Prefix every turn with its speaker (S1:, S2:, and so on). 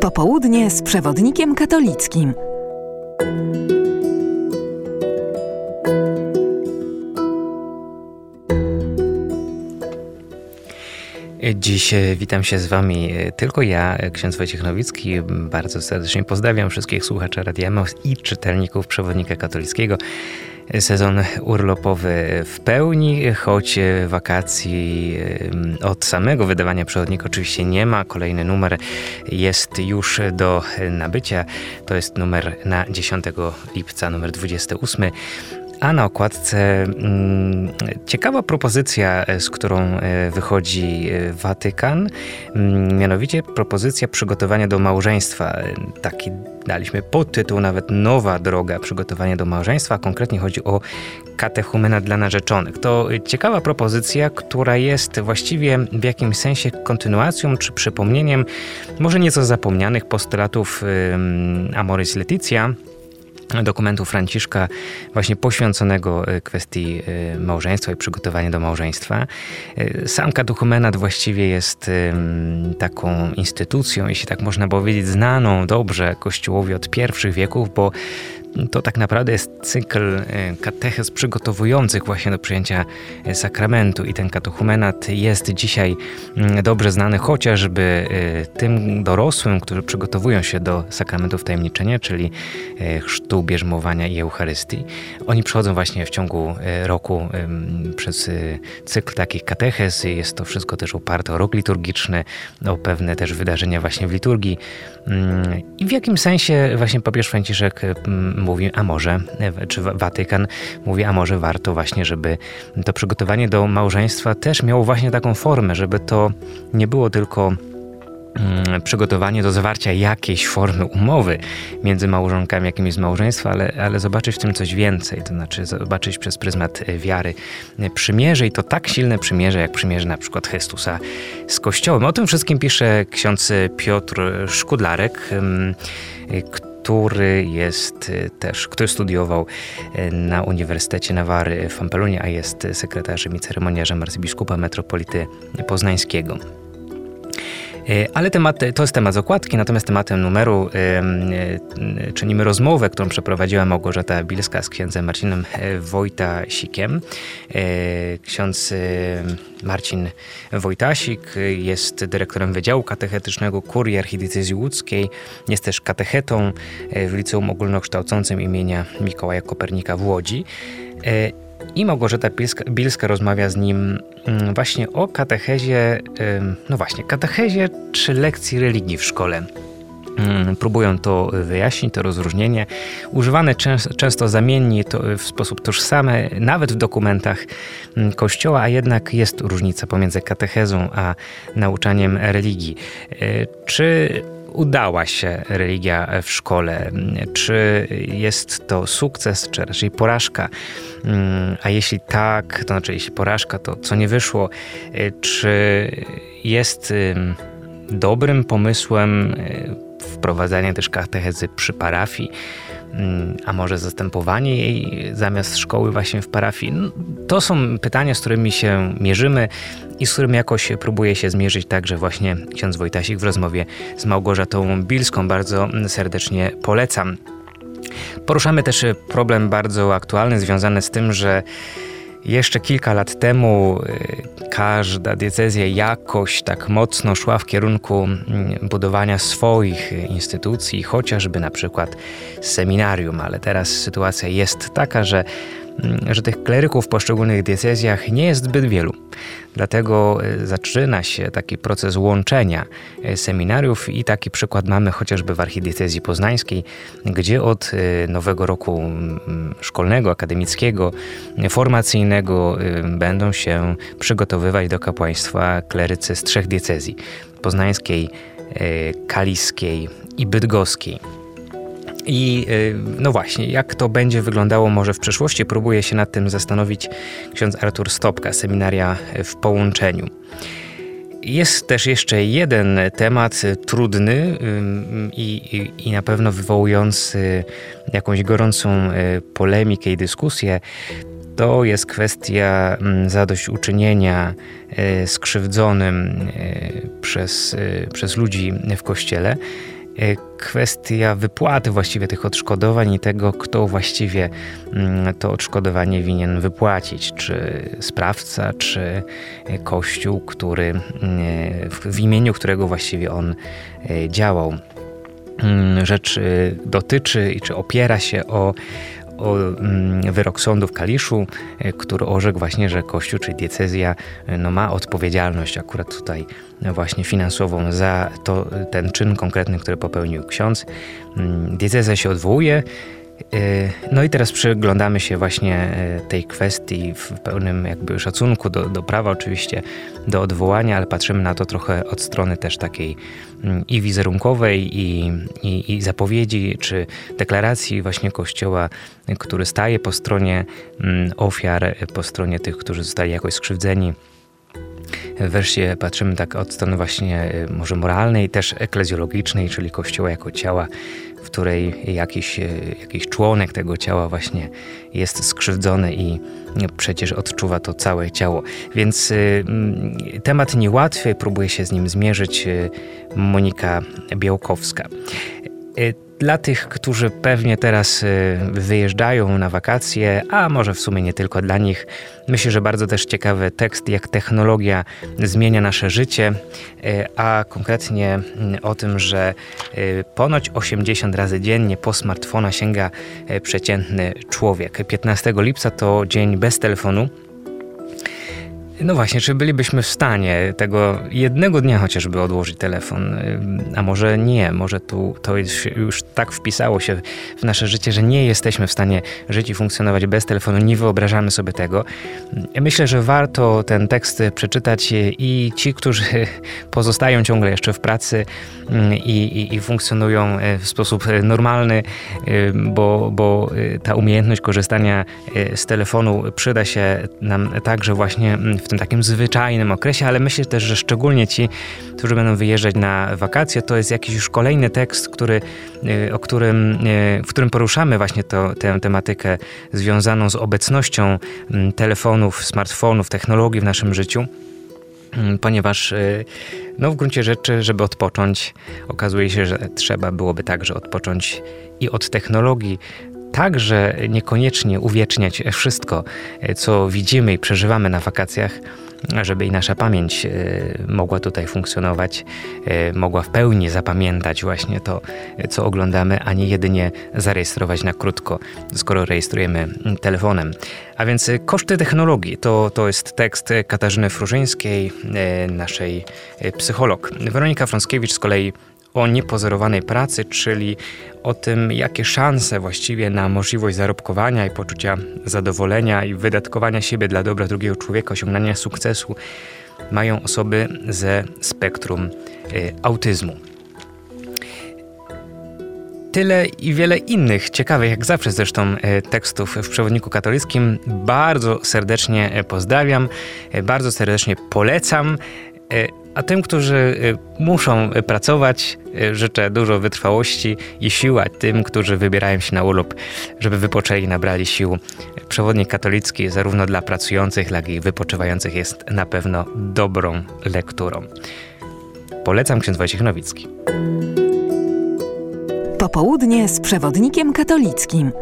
S1: Popołudnie z przewodnikiem katolickim.
S2: Dziś e, witam się z Wami e, tylko ja, e, ksiądz Wojciech Nowicki. Bardzo serdecznie pozdrawiam wszystkich słuchaczy Radia i czytelników Przewodnika Katolickiego. Sezon urlopowy w pełni, choć wakacji od samego wydawania przewodnika oczywiście nie ma. Kolejny numer jest już do nabycia. To jest numer na 10 lipca, numer 28. A na okładce mm, ciekawa propozycja, z którą e, wychodzi e, Watykan, mm, mianowicie propozycja przygotowania do małżeństwa. Taki daliśmy podtytuł, nawet Nowa droga przygotowania do małżeństwa. Konkretnie chodzi o katechumena dla narzeczonych. To ciekawa propozycja, która jest właściwie w jakimś sensie kontynuacją czy przypomnieniem może nieco zapomnianych postulatów Amoris Leticia, dokumentu Franciszka właśnie poświęconego e, kwestii e, małżeństwa i przygotowania do małżeństwa. E, sam katechumenat właściwie jest taką instytucją, jeśli tak można powiedzieć, znaną dobrze Kościołowi od pierwszych wieków, bo to tak naprawdę jest cykl e, katechez przygotowujących właśnie do przyjęcia e, sakramentu i ten katechumenat jest dzisiaj mm, dobrze znany chociażby e, tym dorosłym, którzy przygotowują się do sakramentu wtajemniczenia, czyli chrztu, bierzmowania i Eucharystii. Oni przechodzą właśnie w ciągu roku przez cykl takich katechez. Jest to wszystko też oparte o rok liturgiczny, o pewne też wydarzenia właśnie w liturgii. Mm, I w jakim sensie właśnie papież Franciszek mówi, a może, czy Watykan mówi, a może warto właśnie, żeby to przygotowanie do małżeństwa też miało właśnie taką formę, żeby to nie było tylko mm, przygotowanie do zawarcia jakiejś formy umowy między małżonkami, jakim jest małżeństwo, ale, ale zobaczyć w tym coś więcej, to znaczy zobaczyć przez pryzmat wiary przymierze i to tak silne przymierze, jak przymierze na przykład Chrystusa z Kościołem. O tym wszystkim pisze ksiądz Piotr Szkudlarek, który który jest y, też, który studiował y, na Uniwersytecie Nawary w Pampelunie, a jest sekretarzem i ceremoniarzem arcybiskupa metropolity poznańskiego. E, ale temat, to jest temat z okładki, natomiast tematem numeru e, czynimy rozmowę, którą przeprowadziła Małgorzata Bilska z księdzem Marcinem e, Wojtasikiem. Ksiądz Marcin Wojtasik jest dyrektorem Wydziału Katechetycznego Kurii Archidiecezji Łódzkiej. Jest też katechetą w Liceum Ogólnokształcącym imienia Mikołaja Kopernika w Łodzi. I Małgorzata Bilska, rozmawia z nim mm, właśnie o katechezie, no właśnie, katechezie czy lekcji religii w szkole. Mm, próbują to wyjaśnić, to rozróżnienie. Używane często zamiennie to w sposób tożsamy, nawet w dokumentach mm, Kościoła, a jednak jest różnica pomiędzy katechezą a nauczaniem religii. E, czy udała się religia w szkole? Czy jest to sukces, czy raczej porażka? Mm, a jeśli tak, to znaczy jeśli porażka, to co nie wyszło? Czy jest dobrym pomysłem y, wprowadzanie też katechezy przy parafii? Mm, a może zastępowanie jej zamiast szkoły właśnie w parafii? No, to są pytania, z którymi się mierzymy i z którymi jakoś próbuje się zmierzyć także właśnie ksiądz Wojtasik w rozmowie z Małgorzatą Bilską. Bardzo serdecznie polecam. Poruszamy też problem bardzo aktualny związany z tym, że jeszcze kilka lat temu y, każda diecezja jakoś tak mocno szła w kierunku mm, budowania swoich instytucji, chociażby na przykład seminarium, ale teraz sytuacja jest taka, że że tych kleryków w poszczególnych diecezjach nie jest zbyt wielu. Dlatego e, zaczyna się taki proces łączenia e, seminariów i taki przykład mamy chociażby w archidiecezji poznańskiej, gdzie od e, nowego roku szkolnego, akademickiego, formacyjnego będą się przygotowywać do kapłaństwa klerycy z trzech diecezji: poznańskiej, kaliskiej i bydgoskiej. I y, no właśnie, jak to będzie wyglądało może w przyszłości, próbuje się nad tym zastanowić ksiądz Artur Stopka, seminaria w połączeniu. Jest też jeszcze jeden temat trudny y, i, i, i, na pewno wywołujący jakąś gorącą y, polemikę i dyskusję. to jest kwestia mm, zadośćuczynienia skrzywdzonym przez, przez ludzi w kościele. Kwestia wypłaty właściwie tych odszkodowań i tego, kto właściwie mm, to odszkodowanie winien wypłacić, czy sprawca, czy kościół, który, mm, w imieniu którego właściwie on działał. Rzecz dotyczy czy opiera się o o mm, wyrok sądu w Kaliszu, e, który orzekł właśnie, że Kościół czy diecezja e, no, ma odpowiedzialność akurat tutaj właśnie finansową za to, ten czyn konkretny, który popełnił ksiądz. Mm, diecezja się odwołuje, E, no i teraz przyglądamy się właśnie e, tej kwestii w pełnym jakby szacunku do, do prawa oczywiście, do odwołania, ale patrzymy na to trochę od strony też takiej mm, i wizerunkowej, i, i, i zapowiedzi, czy deklaracji właśnie Kościoła, który staje po stronie mm, ofiar, po stronie tych, którzy zostali jakoś skrzywdzeni. Wreszcie patrzymy tak od strony właśnie e, może moralnej, też eklezjologicznej, czyli Kościoła jako ciała, w której jakiś, e, jakiś członek tego ciała właśnie jest skrzywdzony i przecież odczuwa to całe ciało. Więc e, temat niełatwy, próbuje się z nim zmierzyć Monika Białkowska. Dla tych, którzy pewnie teraz y, wyjeżdżają na wakacje, a może w sumie nie tylko dla nich, myślę, że bardzo też ciekawy tekst, jak technologia zmienia nasze życie, y, a konkretnie y, o tym, że ponoć 80 razy dziennie po smartfona sięga przeciętny człowiek. 15 lipca to dzień bez telefonu. No właśnie, czy bylibyśmy w stanie tego jednego dnia chociażby odłożyć telefon? A może nie, może tu to już tak wpisało się w nasze życie, że nie jesteśmy w stanie żyć i funkcjonować bez telefonu, nie wyobrażamy sobie tego. Myślę, że warto ten tekst przeczytać i ci, którzy pozostają ciągle jeszcze w pracy mm, i, i, i funkcjonują w sposób normalny, bo, bo ta umiejętność korzystania z telefonu przyda się nam także właśnie w tym takim zwyczajnym okresie, ale myślę też, że szczególnie ci, którzy będą wyjeżdżać na wakacje, to jest jakiś już kolejny tekst, który, y, o którym, y, w którym poruszamy właśnie to, tę tematykę związaną z obecnością mm, telefonów, smartfonów, technologii w naszym życiu. Mm, ponieważ y, no, w gruncie rzeczy, żeby odpocząć, okazuje się, że trzeba byłoby także odpocząć i od technologii, także niekoniecznie uwieczniać wszystko, e, co widzimy i przeżywamy na wakacjach, żeby i nasza pamięć e, mogła tutaj funkcjonować, e, mogła w pełni zapamiętać właśnie to, co oglądamy, a nie jedynie zarejestrować na krótko, skoro rejestrujemy telefonem. A więc koszty technologii to, to jest tekst Katarzyny Frużyńskiej, naszej psycholog. Weronika Frąckiewicz z kolei o niepozorowanej pracy, czyli o tym, jakie szanse właściwie na możliwość zarobkowania i poczucia zadowolenia i wydatkowania siebie dla dobra drugiego człowieka, osiągania sukcesu mają osoby ze spektrum y, autyzmu. Tyle i wiele innych ciekawych, jak zawsze zresztą, y, tekstów w przewodniku katolickim. Bardzo serdecznie y, pozdrawiam, bardzo serdecznie polecam. A tym, którzy y, muszą pracować, y, życzę dużo wytrwałości i sił, a tym, którzy wybierają się na urlop, żeby wypoczęli, nabrali sił. Przewodnik katolicki zarówno dla pracujących, jak i wypoczywających jest na pewno dobrą lekturą. Polecam ksiądz Wojciech Nowicki.
S1: Popołudnie z przewodnikiem katolickim.